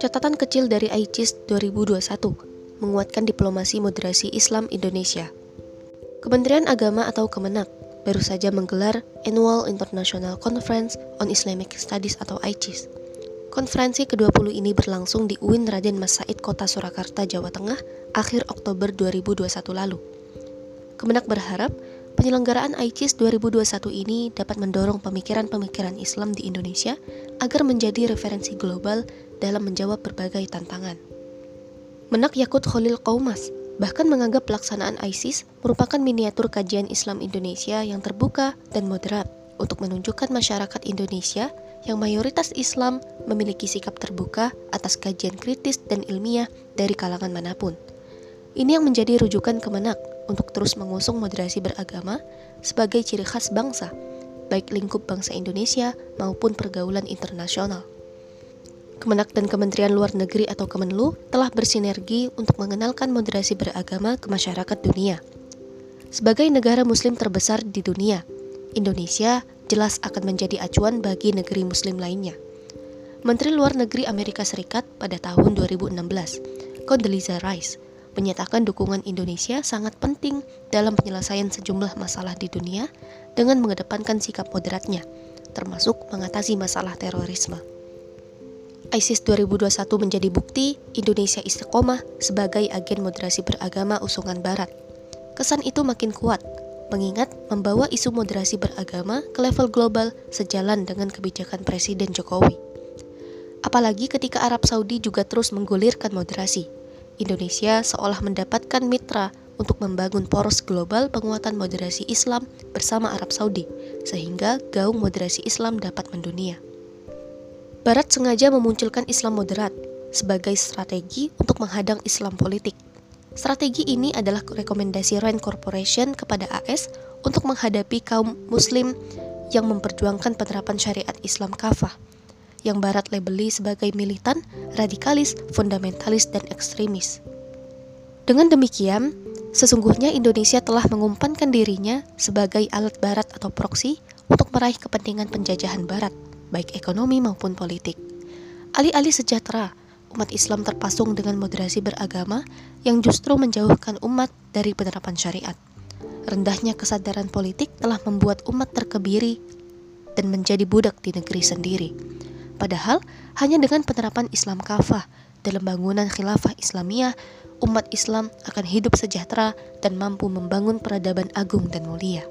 Catatan kecil dari ICIS 2021 menguatkan diplomasi moderasi Islam Indonesia. Kementerian Agama atau Kemenak baru saja menggelar Annual International Conference on Islamic Studies atau ICIS. Konferensi ke-20 ini berlangsung di UIN Raden Mas Said Kota Surakarta, Jawa Tengah, akhir Oktober 2021 lalu. Kemenak berharap penyelenggaraan ICIS 2021 ini dapat mendorong pemikiran-pemikiran Islam di Indonesia agar menjadi referensi global dalam menjawab berbagai tantangan. Menak Yakut Khalil Qaumas bahkan menganggap pelaksanaan ISIS merupakan miniatur kajian Islam Indonesia yang terbuka dan moderat untuk menunjukkan masyarakat Indonesia yang mayoritas Islam memiliki sikap terbuka atas kajian kritis dan ilmiah dari kalangan mana pun. Ini yang menjadi rujukan Kemenak untuk terus mengusung moderasi beragama sebagai ciri khas bangsa, baik lingkup bangsa Indonesia maupun pergaulan internasional. Kemenak dan Kementerian Luar Negeri atau Kemenlu telah bersinergi untuk mengenalkan moderasi beragama ke masyarakat dunia. Sebagai negara muslim terbesar di dunia, Indonesia jelas akan menjadi acuan bagi negeri muslim lainnya. Menteri Luar Negeri Amerika Serikat pada tahun 2016, Condoleezza Rice, menyatakan dukungan Indonesia sangat penting dalam penyelesaian sejumlah masalah di dunia dengan mengedepankan sikap moderatnya, termasuk mengatasi masalah terorisme. ISIS 2021 menjadi bukti Indonesia istiqomah sebagai agen moderasi beragama usungan Barat. Kesan itu makin kuat, mengingat membawa isu moderasi beragama ke level global sejalan dengan kebijakan Presiden Jokowi. Apalagi ketika Arab Saudi juga terus menggulirkan moderasi, Indonesia seolah mendapatkan mitra untuk membangun poros global penguatan moderasi Islam bersama Arab Saudi, sehingga gaung moderasi Islam dapat mendunia. Barat sengaja memunculkan Islam moderat sebagai strategi untuk menghadang Islam politik. Strategi ini adalah rekomendasi Rand Corporation kepada AS untuk menghadapi kaum muslim yang memperjuangkan penerapan syariat Islam kafah yang Barat labeli sebagai militan, radikalis, fundamentalis, dan ekstremis. Dengan demikian, sesungguhnya Indonesia telah mengumpankan dirinya sebagai alat Barat atau proksi untuk meraih kepentingan penjajahan Barat baik ekonomi maupun politik. Alih-alih sejahtera, umat Islam terpasung dengan moderasi beragama yang justru menjauhkan umat dari penerapan syariat. Rendahnya kesadaran politik telah membuat umat terkebiri dan menjadi budak di negeri sendiri. Padahal, hanya dengan penerapan Islam kafah dalam bangunan khilafah Islamiyah, umat Islam akan hidup sejahtera dan mampu membangun peradaban agung dan mulia.